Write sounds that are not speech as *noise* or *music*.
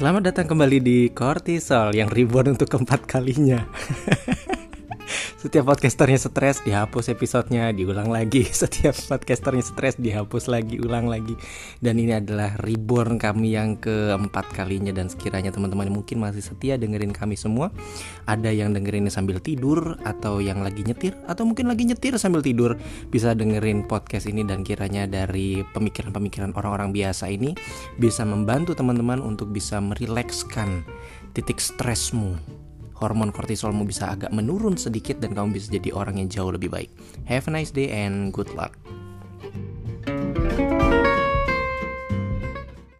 Selamat datang kembali di Cortisol yang reborn untuk keempat kalinya. *laughs* Setiap podcasternya stres dihapus episodenya diulang lagi. *laughs* Setiap podcasternya stres dihapus lagi ulang lagi. Dan ini adalah reborn kami yang keempat kalinya Dan sekiranya teman-teman mungkin masih setia dengerin kami semua. Ada yang dengerin sambil tidur Atau yang lagi nyetir Atau mungkin lagi nyetir sambil tidur Bisa dengerin podcast ini dan kiranya dari pemikiran-pemikiran orang-orang biasa ini Bisa membantu teman-teman untuk bisa merilekskan titik stresmu hormon kortisolmu bisa agak menurun sedikit dan kamu bisa jadi orang yang jauh lebih baik. Have a nice day and good luck.